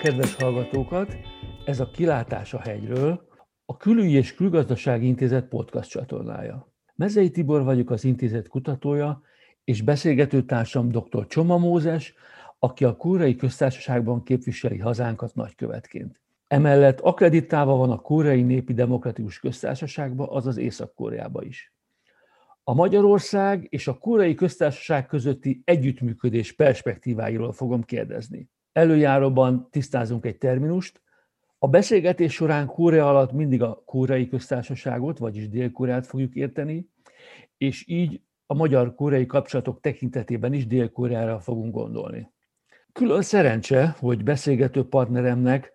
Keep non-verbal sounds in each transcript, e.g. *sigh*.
kedves hallgatókat! Ez a Kilátás a hegyről, a Külügyi és Külgazdasági Intézet podcast csatornája. Mezei Tibor vagyok az intézet kutatója, és beszélgető társam dr. Csoma Mózes, aki a Kórai Köztársaságban képviseli hazánkat nagykövetként. Emellett akreditálva van a Kórai Népi Demokratikus Köztársaságba, azaz Észak-Koreába is. A Magyarország és a Kórai Köztársaság közötti együttműködés perspektíváiról fogom kérdezni. Előjáróban tisztázunk egy terminust. A beszélgetés során Korea alatt mindig a Kórai Köztársaságot, vagyis Dél-Koreát fogjuk érteni, és így a magyar-koreai kapcsolatok tekintetében is Dél-Koreára fogunk gondolni. Külön szerencse, hogy beszélgető partneremnek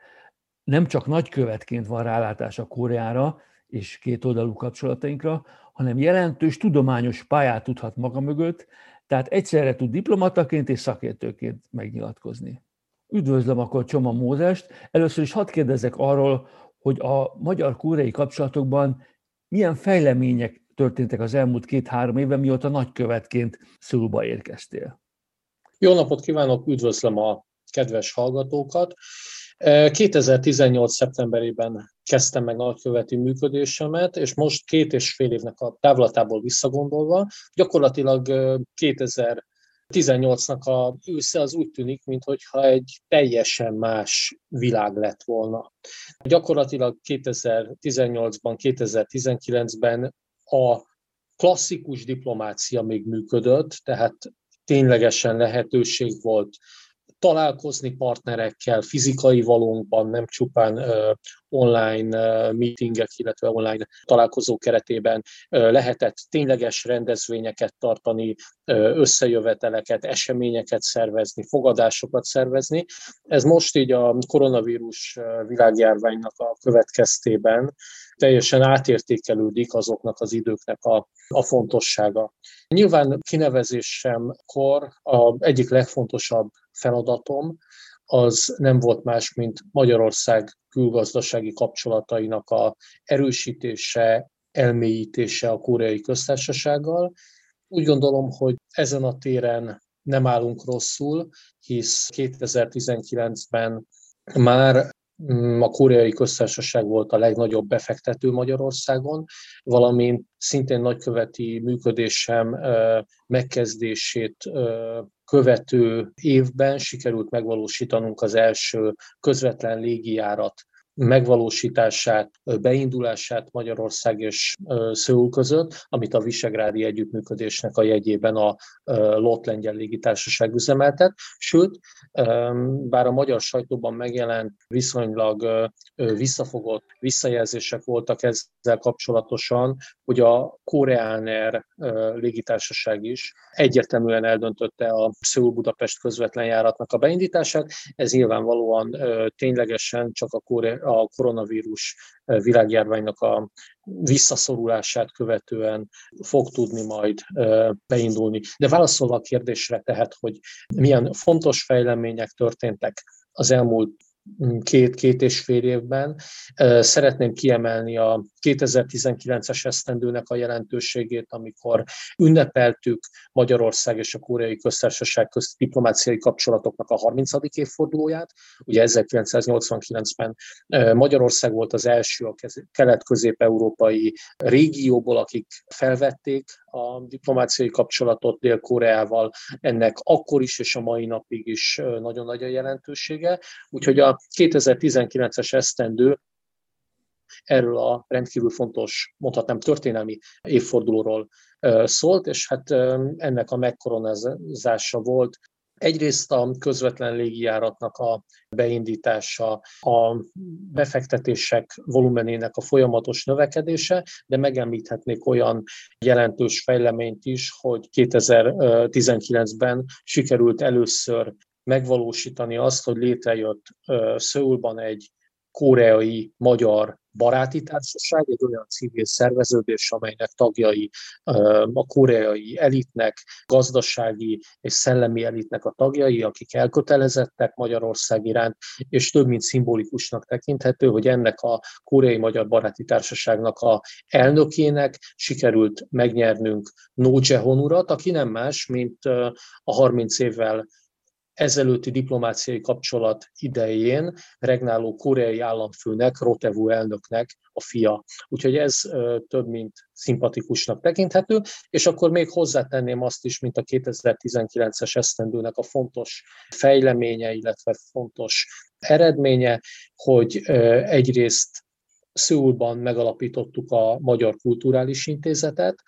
nem csak nagykövetként van rálátása Koreára és kétoldalú kapcsolatainkra, hanem jelentős tudományos pályát tudhat maga mögött, tehát egyszerre tud diplomataként és szakértőként megnyilatkozni. Üdvözlöm akkor Csoma Mózest. Először is hadd kérdezzek arról, hogy a magyar-kórei kapcsolatokban milyen fejlemények történtek az elmúlt két-három évben, mióta nagykövetként Szulba érkeztél. Jó napot kívánok, üdvözlöm a kedves hallgatókat. 2018. szeptemberében kezdtem meg nagyköveti működésemet, és most két és fél évnek a távlatából visszagondolva, gyakorlatilag 2018-nak a ősze az úgy tűnik, mintha egy teljesen más világ lett volna. Gyakorlatilag 2018-ban, 2019-ben a klasszikus diplomácia még működött, tehát ténylegesen lehetőség volt találkozni partnerekkel fizikai valónkban, nem csupán online meetingek, illetve online találkozó keretében lehetett tényleges rendezvényeket tartani, összejöveteleket, eseményeket szervezni, fogadásokat szervezni. Ez most így a koronavírus világjárványnak a következtében teljesen átértékelődik azoknak az időknek a, a fontossága. Nyilván kinevezésemkor a egyik legfontosabb feladatom az nem volt más, mint Magyarország külgazdasági kapcsolatainak a erősítése, elmélyítése a koreai köztársasággal. Úgy gondolom, hogy ezen a téren nem állunk rosszul, hisz 2019-ben már a koreai köztársaság volt a legnagyobb befektető Magyarországon, valamint szintén nagyköveti működésem megkezdését követő évben sikerült megvalósítanunk az első közvetlen légijárat megvalósítását, beindulását Magyarország és Szöul között, amit a Visegrádi Együttműködésnek a jegyében a Lott Lengyel Légitársaság üzemeltet. Sőt, bár a magyar sajtóban megjelent viszonylag visszafogott visszajelzések voltak ezzel kapcsolatosan, hogy a Koreaner légitársaság is egyértelműen eldöntötte a Szöul-Budapest közvetlen járatnak a beindítását. Ez nyilvánvalóan ténylegesen csak a, Kore- a koronavírus világjárványnak a visszaszorulását követően fog tudni majd beindulni. De válaszolva a kérdésre tehát, hogy milyen fontos fejlemények történtek az elmúlt két-két és fél évben. Szeretném kiemelni a 2019-es esztendőnek a jelentőségét, amikor ünnepeltük Magyarország és a Koreai Köztársaság közt diplomáciai kapcsolatoknak a 30. évfordulóját. Ugye 1989-ben Magyarország volt az első a kelet-közép-európai régióból, akik felvették a diplomáciai kapcsolatot Dél-Koreával. Ennek akkor is és a mai napig is nagyon nagy a jelentősége. Úgyhogy a 2019-es esztendő erről a rendkívül fontos, mondhatnám történelmi évfordulóról szólt, és hát ennek a megkoronázása volt Egyrészt a közvetlen légijáratnak a beindítása, a befektetések volumenének a folyamatos növekedése, de megemlíthetnék olyan jelentős fejleményt is, hogy 2019-ben sikerült először megvalósítani azt, hogy létrejött Szöulban egy koreai magyar baráti társaság, egy olyan civil szerveződés, amelynek tagjai a koreai elitnek, gazdasági és szellemi elitnek a tagjai, akik elkötelezettek Magyarország iránt, és több mint szimbolikusnak tekinthető, hogy ennek a koreai magyar baráti társaságnak a elnökének sikerült megnyernünk No Jehon aki nem más, mint a 30 évvel ezelőtti diplomáciai kapcsolat idején regnáló koreai államfőnek, Rotevu elnöknek a fia. Úgyhogy ez több, mint szimpatikusnak tekinthető, és akkor még hozzátenném azt is, mint a 2019-es esztendőnek a fontos fejleménye, illetve fontos eredménye, hogy egyrészt Szőulban megalapítottuk a Magyar Kulturális Intézetet,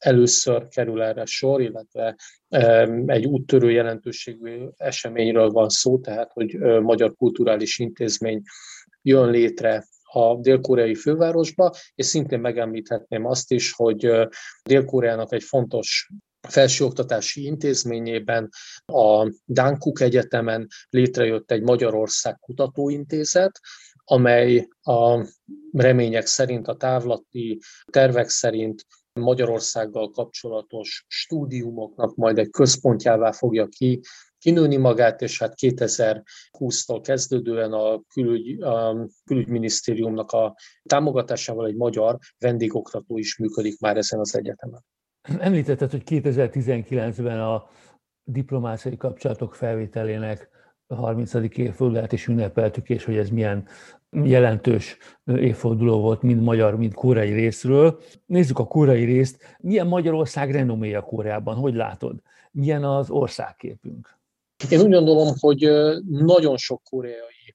először kerül erre sor, illetve egy úttörő jelentőségű eseményről van szó, tehát hogy Magyar Kulturális Intézmény jön létre a dél-koreai fővárosba, és szintén megemlíthetném azt is, hogy Dél-Koreának egy fontos felsőoktatási intézményében, a Dánkuk Egyetemen létrejött egy Magyarország Kutatóintézet, amely a remények szerint, a távlati tervek szerint Magyarországgal kapcsolatos stúdiumoknak majd egy központjává fogja ki, kinőni magát, és hát 2020-tól kezdődően a, külügy, a külügyminisztériumnak a támogatásával egy magyar vendégoktató is működik már ezen az egyetemen. Említetted, hogy 2019-ben a diplomáciai kapcsolatok felvételének a 30. évfordulát is ünnepeltük, és hogy ez milyen jelentős évforduló volt mind magyar, mind koreai részről. Nézzük a koreai részt. Milyen Magyarország renoméja Koreában? Hogy látod? Milyen az országképünk? Én úgy gondolom, hogy nagyon sok koreai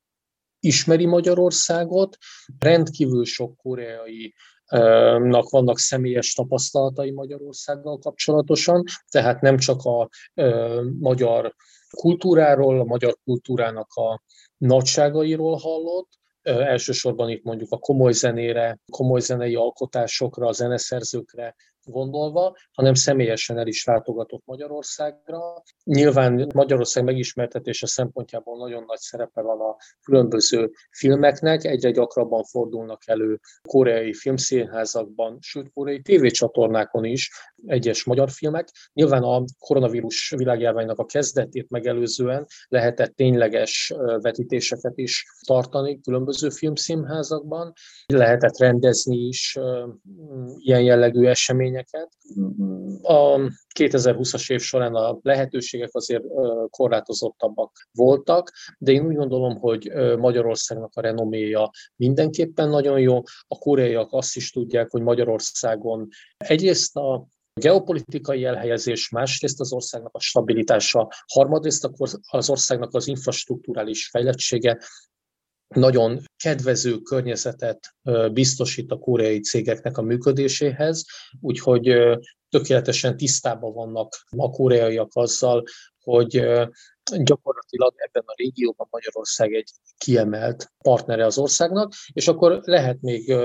ismeri Magyarországot, rendkívül sok koreai nak vannak személyes tapasztalatai Magyarországgal kapcsolatosan, tehát nem csak a magyar kultúráról, a magyar kultúrának a nagyságairól hallott, elsősorban itt mondjuk a komoly zenére, komoly zenei alkotásokra, a zeneszerzőkre gondolva, hanem személyesen el is látogatott Magyarországra. Nyilván Magyarország megismertetése szempontjából nagyon nagy szerepe van a különböző filmeknek, egyre gyakrabban fordulnak elő koreai filmszínházakban, sőt koreai tévécsatornákon is egyes magyar filmek. Nyilván a koronavírus világjárványnak a kezdetét megelőzően lehetett tényleges vetítéseket is tartani különböző filmszínházakban, lehetett rendezni is ilyen jellegű eseményeket, eseményeket. A 2020-as év során a lehetőségek azért korlátozottabbak voltak, de én úgy gondolom, hogy Magyarországnak a renoméja mindenképpen nagyon jó. A koreaiak azt is tudják, hogy Magyarországon egyrészt a geopolitikai elhelyezés, másrészt az országnak a stabilitása, harmadrészt az országnak az infrastruktúrális fejlettsége nagyon kedvező környezetet biztosít a koreai cégeknek a működéséhez, úgyhogy tökéletesen tisztában vannak a koreaiak azzal, hogy gyakorlatilag ebben a régióban Magyarország egy kiemelt partnere az országnak, és akkor lehet még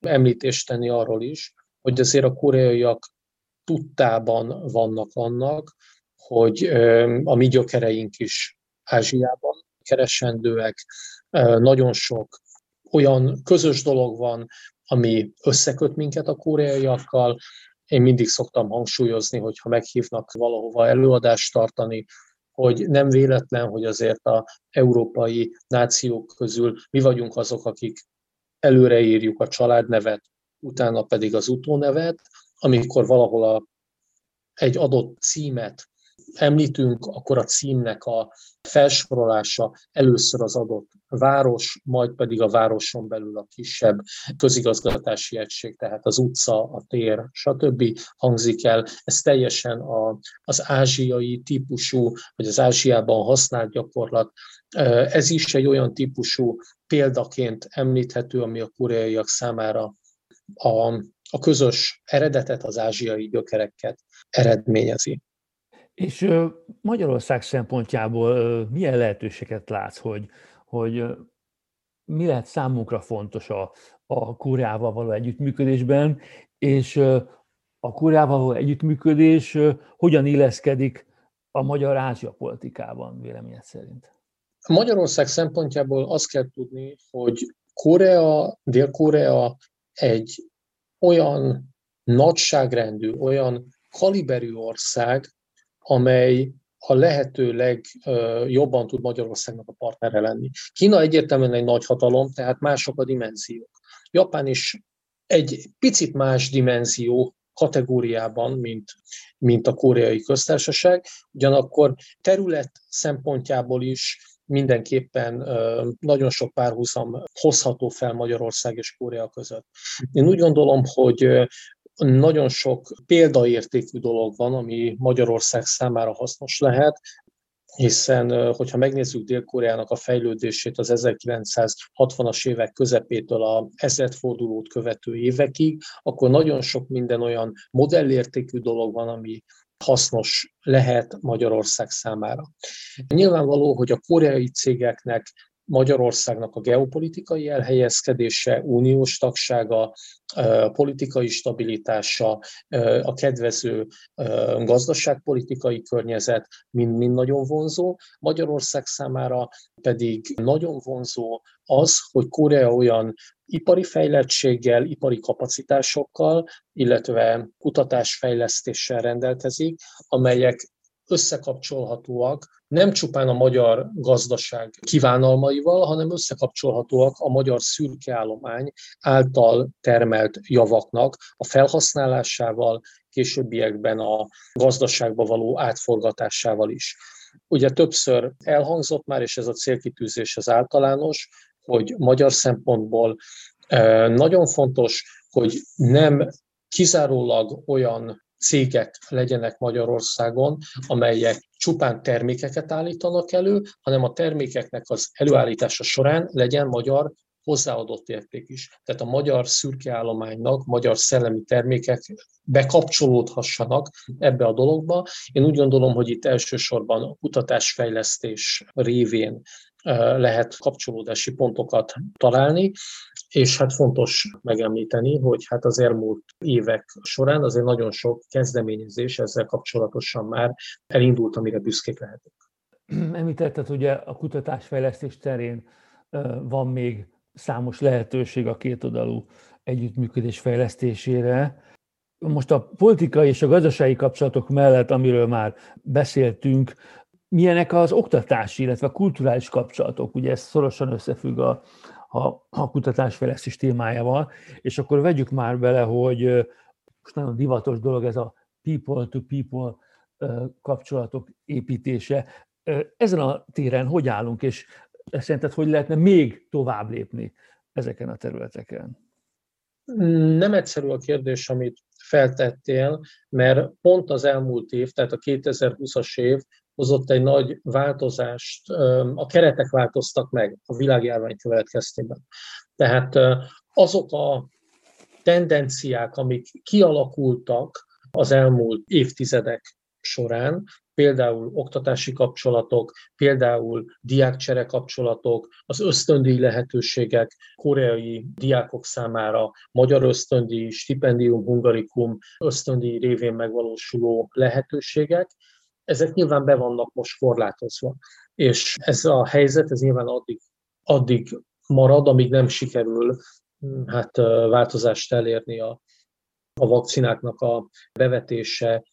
említést tenni arról is, hogy azért a koreaiak tudtában vannak annak, hogy a mi gyökereink is Ázsiában keresendőek, nagyon sok olyan közös dolog van, ami összeköt minket a koreaiakkal. Én mindig szoktam hangsúlyozni, hogy ha meghívnak valahova előadást tartani, hogy nem véletlen, hogy azért a európai nációk közül mi vagyunk azok, akik előreírjuk a családnevet, utána pedig az utónevet, amikor valahol a, egy adott címet említünk, akkor a címnek a felsorolása először az adott város, majd pedig a városon belül a kisebb közigazgatási egység, tehát az utca, a tér, stb. hangzik el. Ez teljesen a, az ázsiai típusú, vagy az Ázsiában használt gyakorlat. Ez is egy olyan típusú példaként említhető, ami a koreaiak számára a, a közös eredetet, az ázsiai gyökereket eredményezi. És Magyarország szempontjából milyen lehetőséget látsz, hogy, hogy mi lehet számunkra fontos a, a Koreával való együttműködésben, és a Koreával való együttműködés hogyan illeszkedik a magyar Ázsia politikában, véleményed szerint? Magyarország szempontjából azt kell tudni, hogy Korea, Dél-Korea egy olyan nagyságrendű, olyan kaliberű ország, amely a lehető legjobban tud Magyarországnak a partnere lenni. Kína egyértelműen egy nagy hatalom, tehát mások a dimenziók. Japán is egy picit más dimenzió, kategóriában, mint, mint a koreai köztársaság. Ugyanakkor terület szempontjából is mindenképpen nagyon sok párhuzam hozható fel Magyarország és Korea között. Én úgy gondolom, hogy nagyon sok példaértékű dolog van, ami Magyarország számára hasznos lehet, hiszen hogyha megnézzük Dél-Koreának a fejlődését az 1960-as évek közepétől a ezredfordulót követő évekig, akkor nagyon sok minden olyan modellértékű dolog van, ami hasznos lehet Magyarország számára. Nyilvánvaló, hogy a koreai cégeknek Magyarországnak a geopolitikai elhelyezkedése, uniós tagsága, politikai stabilitása, a kedvező gazdaságpolitikai környezet mind-mind nagyon vonzó. Magyarország számára pedig nagyon vonzó az, hogy Korea olyan ipari fejlettséggel, ipari kapacitásokkal, illetve kutatásfejlesztéssel rendelkezik, amelyek összekapcsolhatóak nem csupán a magyar gazdaság kívánalmaival, hanem összekapcsolhatóak a magyar szürkeállomány által termelt javaknak a felhasználásával, későbbiekben a gazdaságba való átforgatásával is. Ugye többször elhangzott már, és ez a célkitűzés az általános, hogy magyar szempontból eh, nagyon fontos, hogy nem kizárólag olyan cégek legyenek Magyarországon, amelyek csupán termékeket állítanak elő, hanem a termékeknek az előállítása során legyen magyar hozzáadott érték is. Tehát a magyar szürkeállománynak, magyar szellemi termékek bekapcsolódhassanak ebbe a dologba. Én úgy gondolom, hogy itt elsősorban a kutatásfejlesztés révén lehet kapcsolódási pontokat találni, és hát fontos megemlíteni, hogy hát az elmúlt évek során azért nagyon sok kezdeményezés ezzel kapcsolatosan már elindult, amire büszkék lehetünk. Említetted, ugye a kutatásfejlesztés terén van még számos lehetőség a kétoldalú együttműködés fejlesztésére. Most a politikai és a gazdasági kapcsolatok mellett, amiről már beszéltünk, milyenek az oktatási, illetve a kulturális kapcsolatok, ugye ez szorosan összefügg a, a, a kutatásfejlesztés témájával, és akkor vegyük már bele, hogy most nagyon divatos dolog ez a people-to-people kapcsolatok építése. Ezen a téren hogy állunk, és szerinted hogy lehetne még tovább lépni ezeken a területeken? Nem egyszerű a kérdés, amit feltettél, mert pont az elmúlt év, tehát a 2020-as év hozott egy nagy változást, a keretek változtak meg a világjárvány következtében. Tehát azok a tendenciák, amik kialakultak az elmúlt évtizedek során, például oktatási kapcsolatok, például diákcsere kapcsolatok, az ösztöndíj lehetőségek koreai diákok számára, magyar ösztöndíj, stipendium, hungarikum, ösztöndíj révén megvalósuló lehetőségek, ezek nyilván be vannak most korlátozva. És ez a helyzet, ez nyilván addig, addig marad, amíg nem sikerül hát, változást elérni a, a vakcináknak a bevetése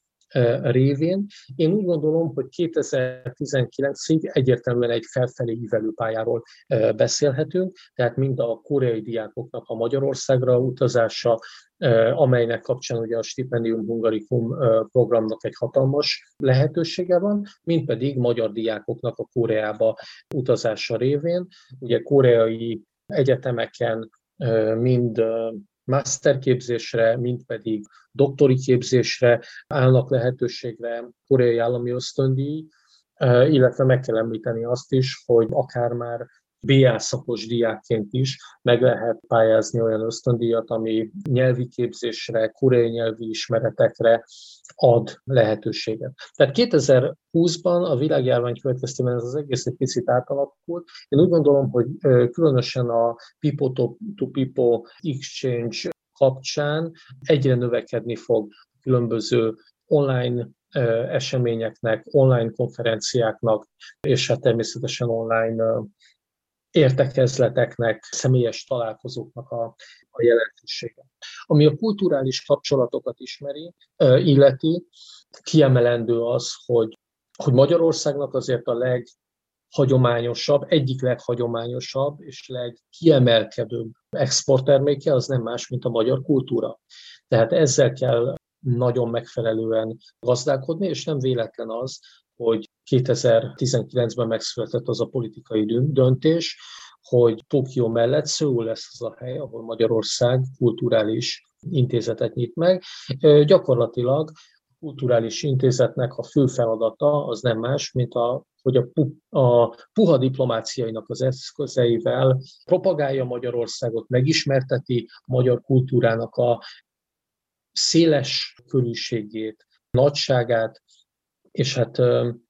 révén. Én úgy gondolom, hogy 2019-ig egyértelműen egy felfelé ívelő pályáról beszélhetünk, tehát mind a koreai diákoknak a Magyarországra utazása, amelynek kapcsán ugye a Stipendium Hungarikum programnak egy hatalmas lehetősége van, mint pedig magyar diákoknak a Koreába utazása révén. Ugye koreai egyetemeken mind masterképzésre, mint pedig doktori képzésre állnak lehetőségre koreai állami ösztöndíj, illetve meg kell említeni azt is, hogy akár már BA szakos diákként is meg lehet pályázni olyan ösztöndíjat, ami nyelvi képzésre, koreai nyelvi ismeretekre ad lehetőséget. Tehát 2020-ban a világjárvány következtében ez az egész egy picit átalakult. Én úgy gondolom, hogy különösen a people-to-people exchange kapcsán egyre növekedni fog különböző online eseményeknek, online konferenciáknak, és hát természetesen online értekezleteknek, személyes találkozóknak a, a jelentősége. Ami a kulturális kapcsolatokat ismeri, illeti, kiemelendő az, hogy, hogy Magyarországnak azért a leghagyományosabb, egyik leghagyományosabb és legkiemelkedőbb exportterméke az nem más, mint a magyar kultúra. Tehát ezzel kell nagyon megfelelően gazdálkodni, és nem véletlen az, hogy 2019-ben megszületett az a politikai döntés, hogy Tokió mellett Szöul lesz az a hely, ahol Magyarország kulturális intézetet nyit meg. Gyakorlatilag a kulturális intézetnek a fő feladata az nem más, mint a hogy a, pu, a puha diplomáciainak az eszközeivel propagálja Magyarországot, megismerteti a magyar kultúrának a széles körülségét, nagyságát, és hát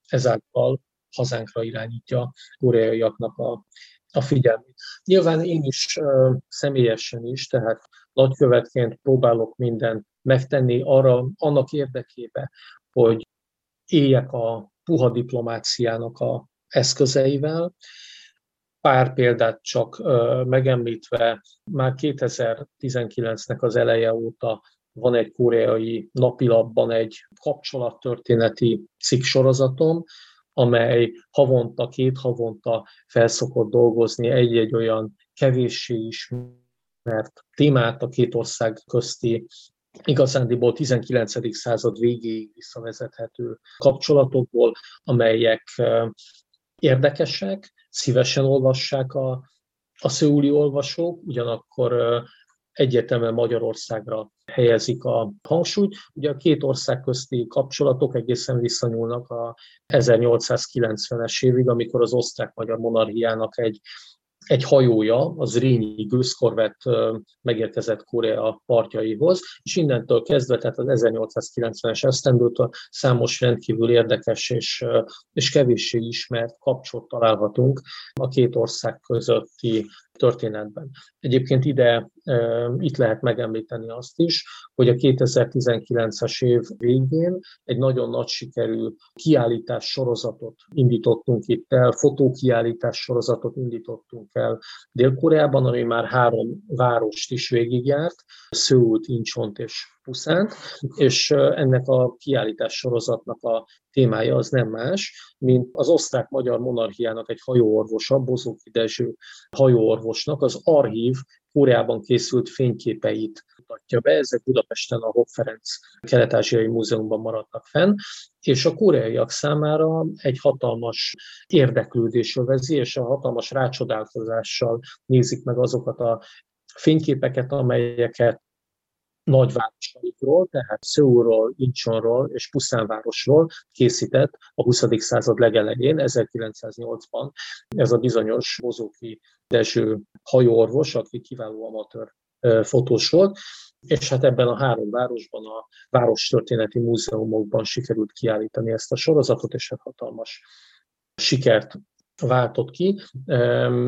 ezáltal hazánkra irányítja koreaiaknak a, a figyelmét. Nyilván én is személyesen is, tehát nagykövetként próbálok mindent megtenni arra, annak érdekébe, hogy éljek a puha diplomáciának a eszközeivel. Pár példát csak megemlítve, már 2019-nek az eleje óta van egy koreai napilapban egy kapcsolattörténeti cikksorozatom, amely havonta, két havonta felszokott dolgozni egy-egy olyan kevéssé ismert témát a két ország közti igazándiból 19. század végéig visszavezethető kapcsolatokból, amelyek érdekesek, szívesen olvassák a, a szőuli olvasók, ugyanakkor egyértelműen Magyarországra helyezik a hangsúlyt. Ugye a két ország közti kapcsolatok egészen visszanyúlnak a 1890-es évig, amikor az osztrák-magyar monarchiának egy egy hajója, az Rényi gőzkorvett megérkezett Korea partjaihoz, és innentől kezdve, tehát az 1890-es esztendőtől számos rendkívül érdekes és, és kevéssé ismert kapcsolat találhatunk a két ország közötti történetben. Egyébként ide itt lehet megemlíteni azt is, hogy a 2019-es év végén egy nagyon nagy sikerű kiállítás sorozatot indítottunk itt el, fotókiállítás sorozatot indítottunk el Dél-Koreában, ami már három várost is végigjárt, Szőult, Incsont és Puszánt, és ennek a kiállítás sorozatnak a témája az nem más, mint az osztrák-magyar monarchiának egy hajóorvosa, Bozóki Dezső hajóorvosnak az archív Koreában készült fényképeit mutatja be, ezek Budapesten a Hopp Ferenc Kelet-Ázsiai Múzeumban maradtak fenn, és a koreaiak számára egy hatalmas érdeklődés övezi, és a hatalmas rácsodálkozással nézik meg azokat a fényképeket, amelyeket nagyvárosaikról, tehát Szőulról, Incsonról és Puszánvárosról készített a 20. század legelején, 1908-ban ez a bizonyos Bozóki Dezső hajóorvos, aki kiváló amatőr fotós volt, és hát ebben a három városban, a várostörténeti múzeumokban sikerült kiállítani ezt a sorozatot, és hát hatalmas sikert váltott ki.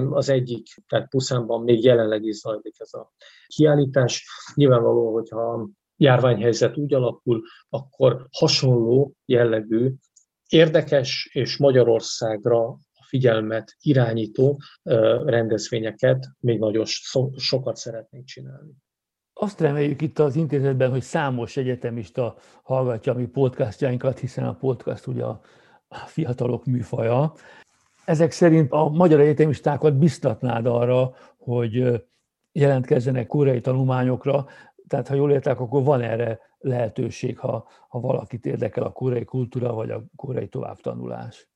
Az egyik, tehát Puszánban még jelenleg is zajlik ez a kiállítás. Nyilvánvaló, hogyha járványhelyzet úgy alakul, akkor hasonló jellegű, érdekes és Magyarországra figyelmet irányító rendezvényeket még nagyon sokat szeretnénk csinálni. Azt reméljük itt az intézetben, hogy számos egyetemista hallgatja a mi podcastjainkat, hiszen a podcast ugye a fiatalok műfaja, ezek szerint a magyar egyetemistákat biztatnád arra, hogy jelentkezzenek koreai tanulmányokra, tehát ha jól értek, akkor van erre lehetőség, ha, ha valakit érdekel a koreai kultúra vagy a koreai továbbtanulás.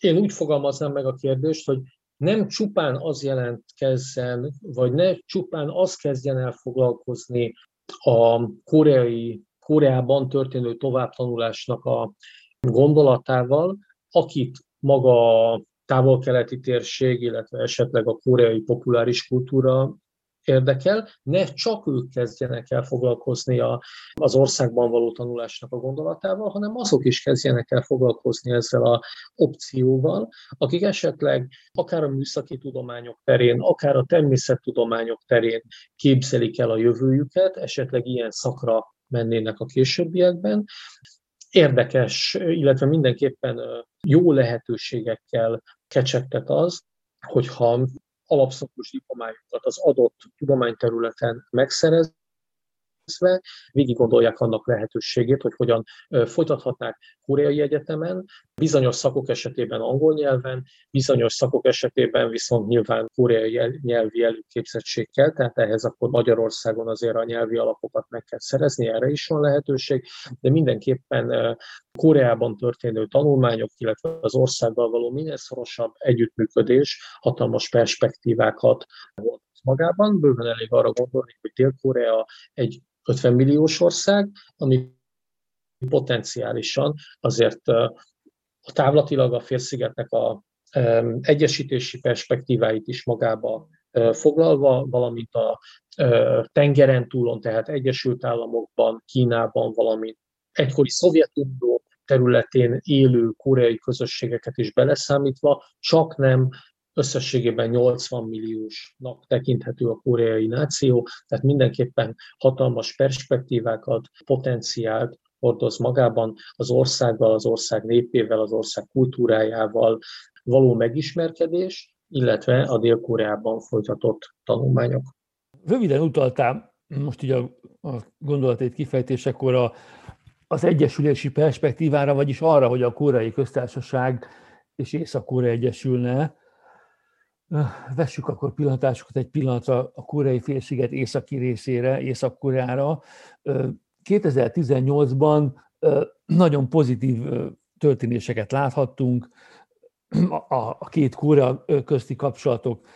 Én úgy fogalmaznám meg a kérdést, hogy nem csupán az jelentkezzen, vagy ne csupán az kezdjen el foglalkozni a koreai, Koreában történő továbbtanulásnak a gondolatával, akit maga távol-keleti térség, illetve esetleg a koreai populáris kultúra érdekel, ne csak ők kezdjenek el foglalkozni a, az országban való tanulásnak a gondolatával, hanem azok is kezdjenek el foglalkozni ezzel a opcióval, akik esetleg akár a műszaki tudományok terén, akár a természettudományok terén képzelik el a jövőjüket, esetleg ilyen szakra mennének a későbbiekben, érdekes, illetve mindenképpen jó lehetőségekkel kecsegtet az, hogyha alapszakos diplomájukat az adott tudományterületen megszerez, végig gondolják annak lehetőségét, hogy hogyan folytathatnák koreai egyetemen, bizonyos szakok esetében angol nyelven, bizonyos szakok esetében viszont nyilván koreai nyelvi előképzettség kell, tehát ehhez akkor Magyarországon azért a nyelvi alapokat meg kell szerezni, erre is van lehetőség, de mindenképpen Koreában történő tanulmányok, illetve az országgal való minél szorosabb együttműködés hatalmas perspektívákat volt magában. Bőven elég arra gondolni, hogy Dél-Korea egy 50 milliós ország, ami potenciálisan azért a távlatilag a félszigetnek a egyesítési perspektíváit is magába foglalva, valamint a tengeren túlon, tehát Egyesült Államokban, Kínában, valamint egykori Szovjetunió területén élő koreai közösségeket is beleszámítva, csak nem összességében 80 milliósnak tekinthető a koreai náció, tehát mindenképpen hatalmas perspektívákat, potenciált hordoz magában az országgal, az ország népével, az ország kultúrájával való megismerkedés, illetve a Dél-Koreában folytatott tanulmányok. Röviden utaltál most így a, a gondolatét kifejtésekor a, az egyesülési perspektívára, vagyis arra, hogy a koreai köztársaság és Észak-Korea egyesülne. Vessük akkor pillantásokat egy pillanatra a koreai félsziget északi részére, Észak-Koreára. 2018-ban nagyon pozitív történéseket láthattunk, a két Korea közti kapcsolatok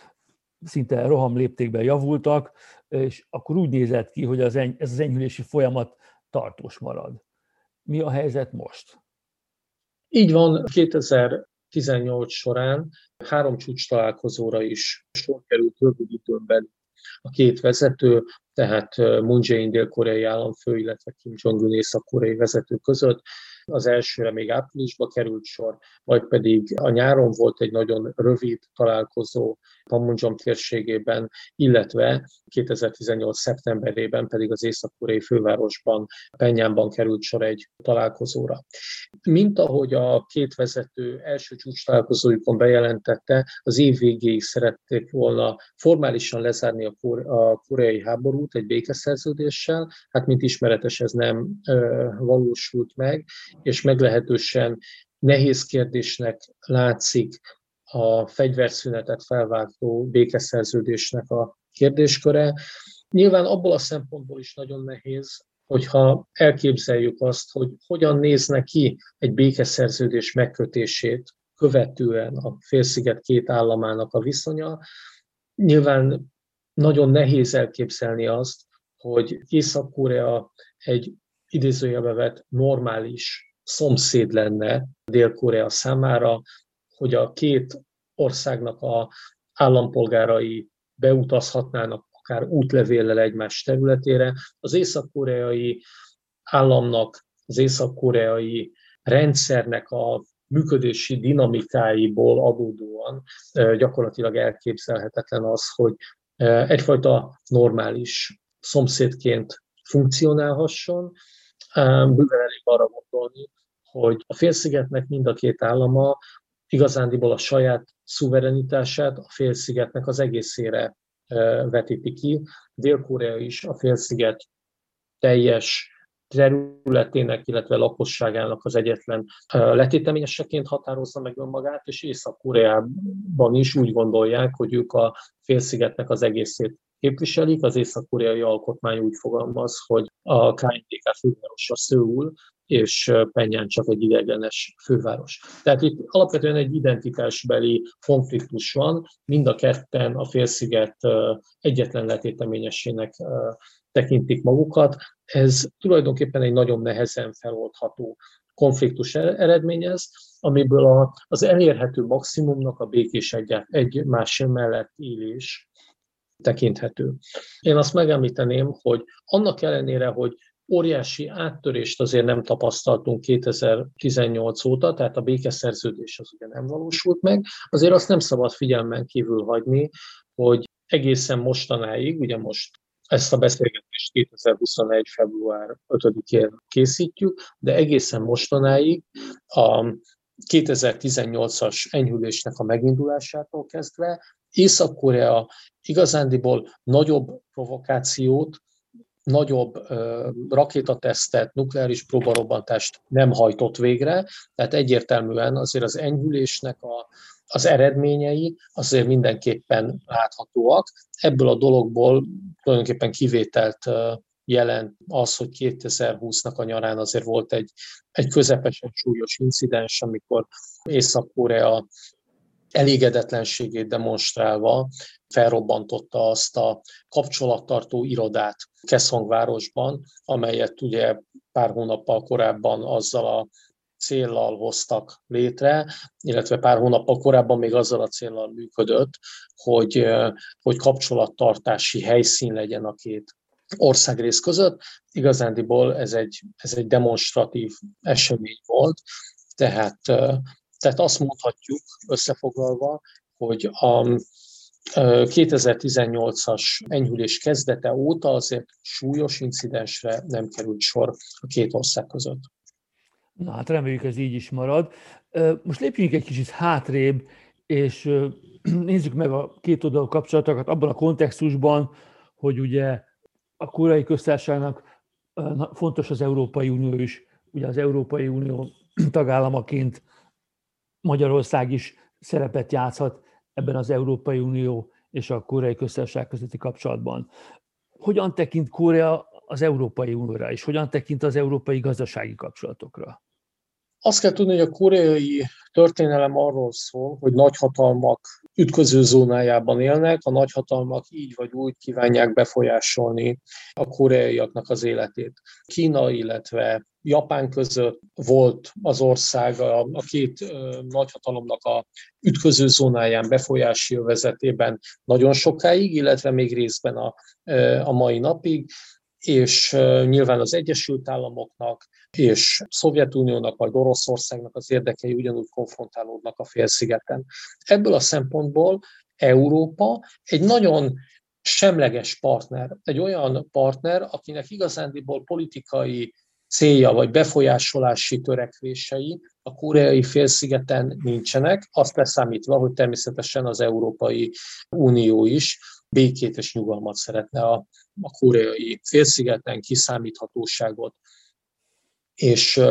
szinte roham léptékben javultak, és akkor úgy nézett ki, hogy ez az enyhülési folyamat tartós marad. Mi a helyzet most? Így van, 2018 során három csúcs találkozóra is sor került rövid időn belül a két vezető, tehát Moon Jae-in dél-koreai államfő, illetve Kim Jong-un észak-koreai vezető között. Az elsőre még áprilisba került sor, majd pedig a nyáron volt egy nagyon rövid találkozó Panmunjom térségében, illetve 2018. szeptemberében pedig az észak-koreai fővárosban, Penyánban került sor egy találkozóra. Mint ahogy a két vezető első csúcs találkozójukon bejelentette, az év végéig szerették volna formálisan lezárni a, a koreai háborút egy békeszerződéssel, hát mint ismeretes ez nem ö, valósult meg, és meglehetősen nehéz kérdésnek látszik a fegyverszünetet felváltó békeszerződésnek a kérdésköre. Nyilván abból a szempontból is nagyon nehéz, hogyha elképzeljük azt, hogy hogyan nézne ki egy békeszerződés megkötését követően a félsziget két államának a viszonya. Nyilván nagyon nehéz elképzelni azt, hogy Észak-Korea egy idézőjelbe vett normális szomszéd lenne Dél-Korea számára, hogy a két országnak a állampolgárai beutazhatnának akár útlevéllel egymás területére. Az észak-koreai államnak, az észak-koreai rendszernek a működési dinamikáiból adódóan gyakorlatilag elképzelhetetlen az, hogy egyfajta normális szomszédként funkcionálhasson. Bőven elég arra gondolni, hogy a félszigetnek mind a két állama igazándiból a saját szuverenitását a félszigetnek az egészére vetíti ki. Dél-Korea is a félsziget teljes területének, illetve lakosságának az egyetlen letéteményeseként határozza meg önmagát, és Észak-Koreában is úgy gondolják, hogy ők a félszigetnek az egészét képviselik. Az észak-koreai alkotmány úgy fogalmaz, hogy a KNDK fővárosa Szőul, és Penyán csak egy idegenes főváros. Tehát itt alapvetően egy identitásbeli konfliktus van, mind a ketten a félsziget egyetlen letéteményesének tekintik magukat. Ez tulajdonképpen egy nagyon nehezen feloldható konfliktus e-, eredményez, amiből az elérhető maximumnak a békés egy, más mellett élés tekinthető. Én azt megemlíteném, hogy annak ellenére, hogy óriási áttörést azért nem tapasztaltunk 2018 óta, tehát a békeszerződés az ugye nem valósult meg, azért azt nem szabad figyelmen kívül hagyni, hogy egészen mostanáig, ugye most ezt a beszélgetést 2021. február 5-én készítjük, de egészen mostanáig a 2018-as enyhülésnek a megindulásától kezdve Észak-Korea igazándiból nagyobb provokációt nagyobb rakétatesztet, nukleáris próbarobbantást nem hajtott végre, tehát egyértelműen azért az enyhülésnek a, az eredményei azért mindenképpen láthatóak. Ebből a dologból tulajdonképpen kivételt jelent az, hogy 2020-nak a nyarán azért volt egy, egy közepesen súlyos incidens, amikor Észak-Korea elégedetlenségét demonstrálva felrobbantotta azt a kapcsolattartó irodát Keszhangvárosban, amelyet ugye pár hónappal korábban azzal a céllal hoztak létre, illetve pár hónappal korábban még azzal a céllal működött, hogy, hogy kapcsolattartási helyszín legyen a két országrész között. Igazándiból ez egy, ez egy demonstratív esemény volt, tehát, tehát azt mondhatjuk összefoglalva, hogy a 2018-as enyhülés kezdete óta azért súlyos incidensre nem került sor a két ország között. Na hát reméljük ez így is marad. Most lépjünk egy kicsit hátrébb, és *clears throat* nézzük meg a két oldalú kapcsolatokat abban a kontextusban, hogy ugye a koreai köztársaságnak fontos az Európai Unió is. Ugye az Európai Unió *clears throat* tagállamaként Magyarország is szerepet játszhat ebben az Európai Unió és a koreai köztársaság közötti kapcsolatban. Hogyan tekint Korea az Európai Unióra, és hogyan tekint az európai gazdasági kapcsolatokra? Azt kell tudni, hogy a koreai történelem arról szól, hogy nagyhatalmak ütköző zónájában élnek, a nagyhatalmak így vagy úgy kívánják befolyásolni a koreaiaknak az életét. Kína, illetve Japán között volt az ország a, a két ö, nagyhatalomnak a ütköző zónáján, befolyási övezetében nagyon sokáig, illetve még részben a, a mai napig és nyilván az Egyesült Államoknak és Szovjetuniónak vagy Oroszországnak az érdekei ugyanúgy konfrontálódnak a félszigeten. Ebből a szempontból Európa egy nagyon semleges partner, egy olyan partner, akinek igazándiból politikai célja vagy befolyásolási törekvései a koreai félszigeten nincsenek, azt leszámítva, hogy természetesen az Európai Unió is békét és nyugalmat szeretne a, a koreai félszigeten, kiszámíthatóságot. És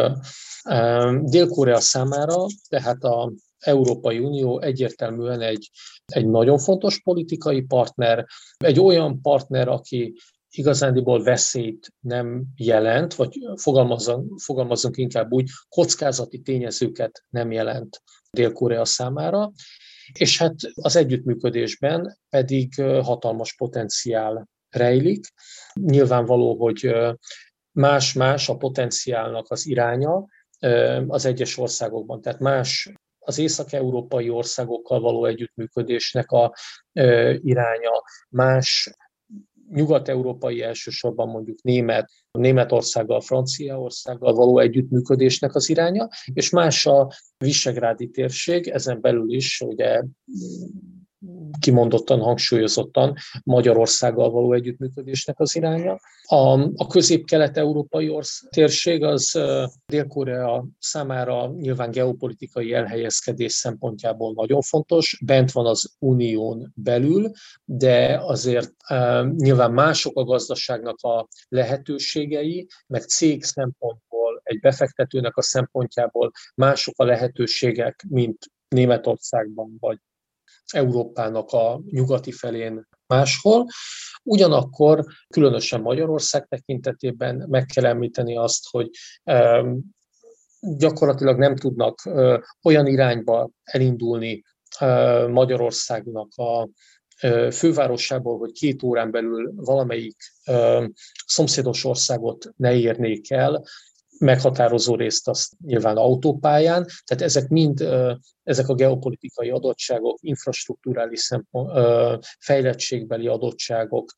Dél-Korea számára, tehát a Európai Unió egyértelműen egy, egy nagyon fontos politikai partner, egy olyan partner, aki igazándiból veszélyt nem jelent, vagy fogalmazzunk, fogalmazzunk inkább úgy, kockázati tényezőket nem jelent Dél-Korea számára, és hát az együttműködésben pedig hatalmas potenciál rejlik. Nyilvánvaló, hogy más-más a potenciálnak az iránya az egyes országokban, tehát más az észak-európai országokkal való együttműködésnek a iránya, más nyugat-európai elsősorban mondjuk német, Németországgal, Franciaországgal való együttműködésnek az iránya, és más a visegrádi térség, ezen belül is ugye kimondottan, hangsúlyozottan Magyarországgal való együttműködésnek az iránya. A, a közép-kelet-európai térség az Dél-Korea számára nyilván geopolitikai elhelyezkedés szempontjából nagyon fontos, bent van az unión belül, de azért nyilván mások a gazdaságnak a lehetőségei, meg cég szempontból, egy befektetőnek a szempontjából mások a lehetőségek, mint Németországban vagy Európának a nyugati felén máshol. Ugyanakkor különösen Magyarország tekintetében meg kell említeni azt, hogy gyakorlatilag nem tudnak olyan irányba elindulni Magyarországnak a fővárosából, hogy két órán belül valamelyik szomszédos országot ne érnék el, meghatározó részt azt nyilván autópályán, tehát ezek mind, ezek a geopolitikai adottságok, infrastruktúrális szempont, fejlettségbeli adottságok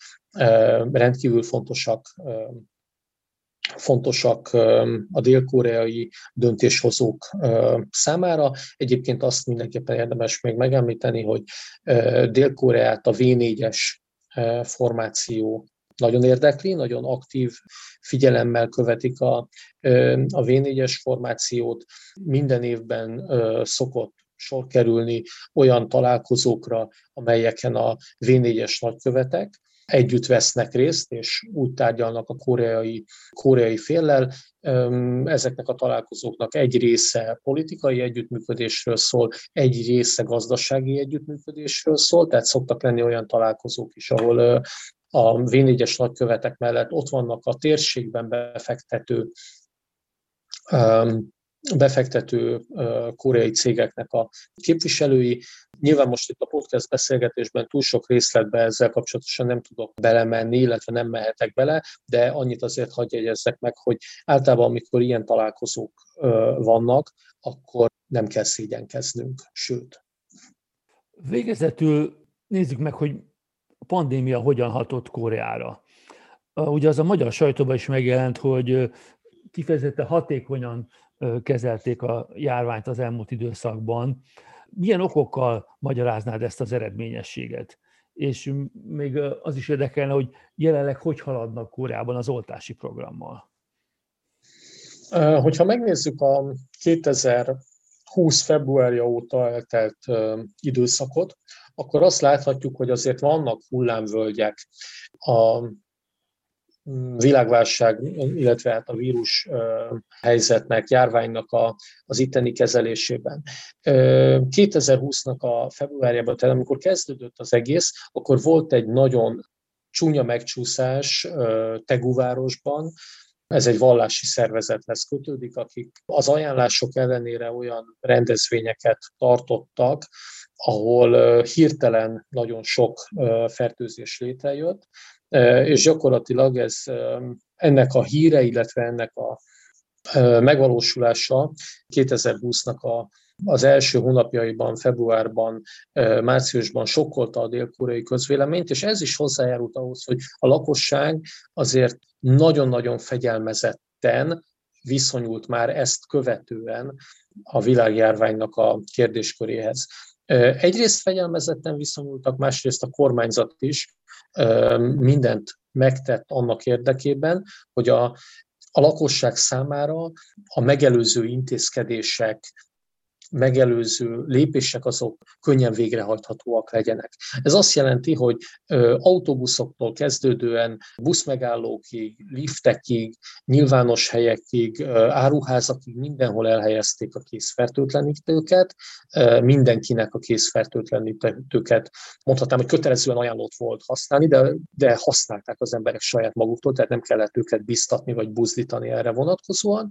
rendkívül fontosak fontosak a dél-koreai döntéshozók számára. Egyébként azt mindenképpen érdemes még megemlíteni, hogy Dél-Koreát a V4-es formáció nagyon érdekli, nagyon aktív figyelemmel követik a, a V4-es formációt. Minden évben szokott sor kerülni olyan találkozókra, amelyeken a V4-es nagykövetek együtt vesznek részt, és úgy tárgyalnak a koreai, koreai féllel. Ezeknek a találkozóknak egy része politikai együttműködésről szól, egy része gazdasági együttműködésről szól, tehát szoktak lenni olyan találkozók is, ahol a V4-es nagykövetek mellett ott vannak a térségben befektető befektető koreai cégeknek a képviselői. Nyilván most itt a podcast beszélgetésben túl sok részletbe ezzel kapcsolatosan nem tudok belemenni, illetve nem mehetek bele, de annyit azért hagyj jegyezzek meg, hogy általában amikor ilyen találkozók vannak, akkor nem kell szégyenkeznünk, sőt. Végezetül nézzük meg, hogy pandémia hogyan hatott Koreára. Ugye az a magyar sajtóban is megjelent, hogy kifejezetten hatékonyan kezelték a járványt az elmúlt időszakban. Milyen okokkal magyaráznád ezt az eredményességet? És még az is érdekelne, hogy jelenleg hogy haladnak Koreában az oltási programmal? Hogyha megnézzük a 2020 februárja óta eltelt időszakot, akkor azt láthatjuk, hogy azért vannak hullámvölgyek a világválság, illetve hát a vírus helyzetnek, járványnak a, az itteni kezelésében. 2020-nak a februárjában, tehát amikor kezdődött az egész, akkor volt egy nagyon csúnya megcsúszás Teguvárosban, ez egy vallási szervezethez kötődik, akik az ajánlások ellenére olyan rendezvényeket tartottak, ahol hirtelen nagyon sok fertőzés létrejött, és gyakorlatilag ez ennek a híre, illetve ennek a megvalósulása 2020-nak a az első hónapjaiban, februárban, márciusban sokkolta a dél-koreai közvéleményt, és ez is hozzájárult ahhoz, hogy a lakosság azért nagyon-nagyon fegyelmezetten viszonyult már ezt követően a világjárványnak a kérdésköréhez. Egyrészt fegyelmezetten viszonyultak, másrészt a kormányzat is mindent megtett annak érdekében, hogy a, a lakosság számára a megelőző intézkedések, megelőző lépések azok könnyen végrehajthatóak legyenek. Ez azt jelenti, hogy autóbuszoktól kezdődően buszmegállókig, liftekig, nyilvános helyekig, áruházakig mindenhol elhelyezték a készfertőtlenítőket, mindenkinek a készfertőtlenítőket mondhatnám, hogy kötelezően ajánlott volt használni, de, de használták az emberek saját maguktól, tehát nem kellett őket biztatni vagy buzdítani erre vonatkozóan.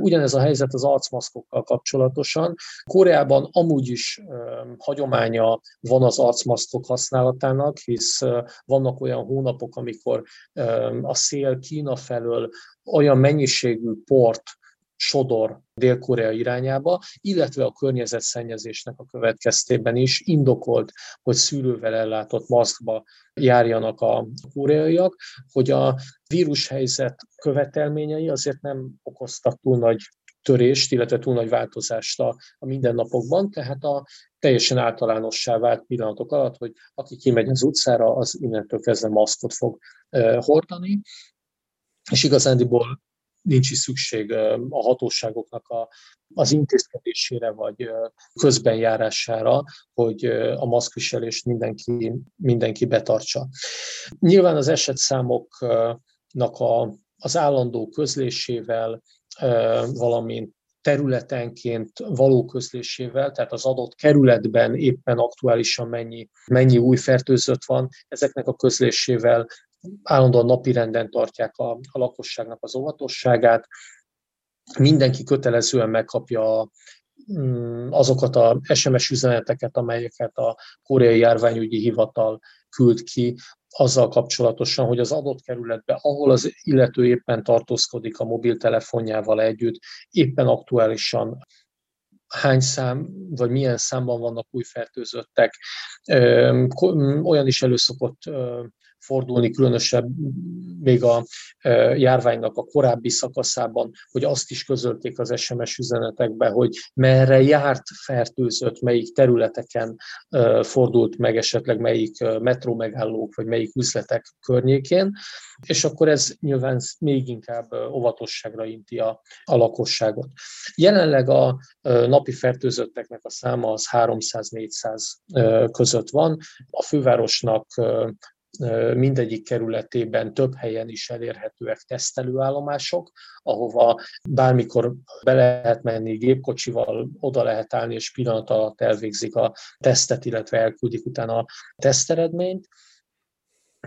Ugyanez a helyzet az arcmaszkokkal kapcsolatosan. Koreában amúgy is hagyománya van az arcmaszkok használatának, hisz vannak olyan hónapok, amikor a szél Kína felől olyan mennyiségű port sodor Dél-Korea irányába, illetve a környezetszennyezésnek a következtében is indokolt, hogy szűrővel ellátott maszkba járjanak a koreaiak, hogy a vírushelyzet követelményei azért nem okoztak túl nagy törést, illetve túl nagy változást a, mindennapokban, tehát a teljesen általánossá vált pillanatok alatt, hogy aki kimegy az utcára, az innentől kezdve maszkot fog hordani, és igazándiból nincs is szükség a hatóságoknak a, az intézkedésére vagy közbenjárására, hogy a maszkviselést mindenki, mindenki betartsa. Nyilván az esetszámoknak a, az állandó közlésével, valamint területenként való közlésével, tehát az adott kerületben éppen aktuálisan mennyi, mennyi új fertőzött van, ezeknek a közlésével állandóan napirenden tartják a, a lakosságnak az óvatosságát. Mindenki kötelezően megkapja mm, azokat a SMS üzeneteket, amelyeket a koreai járványügyi hivatal küld ki, azzal kapcsolatosan, hogy az adott kerületben, ahol az illető éppen tartózkodik a mobiltelefonjával együtt, éppen aktuálisan hány szám, vagy milyen számban vannak új fertőzöttek. Olyan is előszokott fordulni, különösebb még a járványnak a korábbi szakaszában, hogy azt is közölték az SMS üzenetekbe, hogy merre járt fertőzött, melyik területeken fordult meg esetleg melyik metró megállók, vagy melyik üzletek környékén, és akkor ez nyilván még inkább óvatosságra inti a, a lakosságot. Jelenleg a napi fertőzötteknek a száma az 300-400 között van, a fővárosnak mindegyik kerületében több helyen is elérhetőek tesztelőállomások, ahova bármikor be lehet menni gépkocsival, oda lehet állni, és pillanat alatt elvégzik a tesztet, illetve elküldik utána a teszteredményt.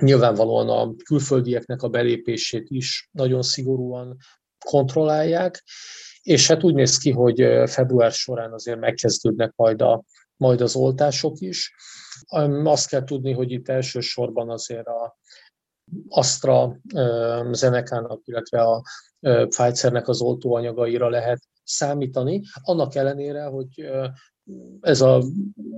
Nyilvánvalóan a külföldieknek a belépését is nagyon szigorúan kontrollálják, és hát úgy néz ki, hogy február során azért megkezdődnek majd, a, majd az oltások is. Azt kell tudni, hogy itt elsősorban azért a Astra Zenekának, illetve a Pfizernek az oltóanyagaira lehet számítani, annak ellenére, hogy ez a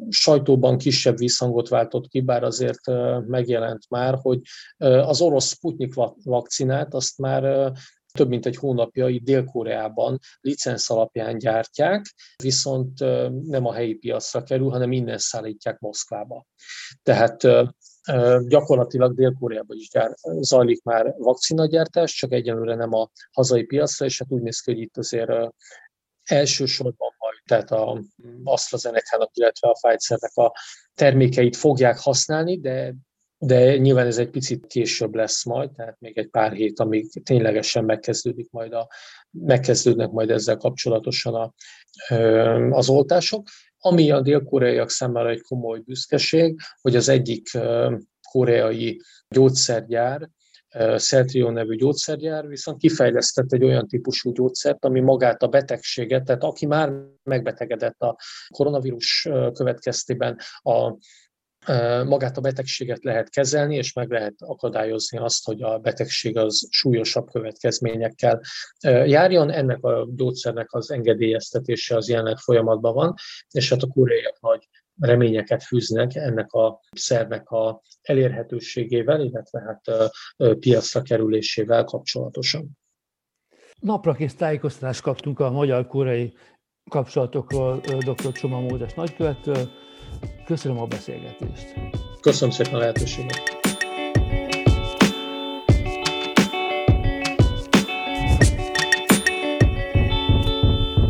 sajtóban kisebb visszhangot váltott ki, bár azért megjelent már, hogy az orosz Sputnik vakcinát azt már több mint egy hónapja itt Dél-Koreában licensz alapján gyártják, viszont nem a helyi piacra kerül, hanem innen szállítják Moszkvába. Tehát gyakorlatilag Dél-Koreában is gyár, zajlik már vakcinagyártás, csak egyelőre nem a hazai piacra, és hát úgy néz ki, hogy itt azért elsősorban majd, tehát a AstraZeneca-nak, illetve a Pfizer-nek a termékeit fogják használni, de de nyilván ez egy picit később lesz majd, tehát még egy pár hét, amíg ténylegesen megkezdődik majd a, megkezdődnek majd ezzel kapcsolatosan a, az oltások. Ami a dél-koreaiak számára egy komoly büszkeség, hogy az egyik koreai gyógyszergyár, Celtrio nevű gyógyszergyár viszont kifejlesztett egy olyan típusú gyógyszert, ami magát a betegséget, tehát aki már megbetegedett a koronavírus következtében a magát a betegséget lehet kezelni, és meg lehet akadályozni azt, hogy a betegség az súlyosabb következményekkel járjon. Ennek a gyógyszernek az engedélyeztetése az jelenleg folyamatban van, és hát a koreaiak nagy reményeket fűznek ennek a szernek a elérhetőségével, illetve hát piacra kerülésével kapcsolatosan. Napra kész tájékoztatást kaptunk a magyar-koreai kapcsolatokról dr. Csoma Mózes nagykövettől. Köszönöm a beszélgetést. Köszönöm szépen a lehetőséget.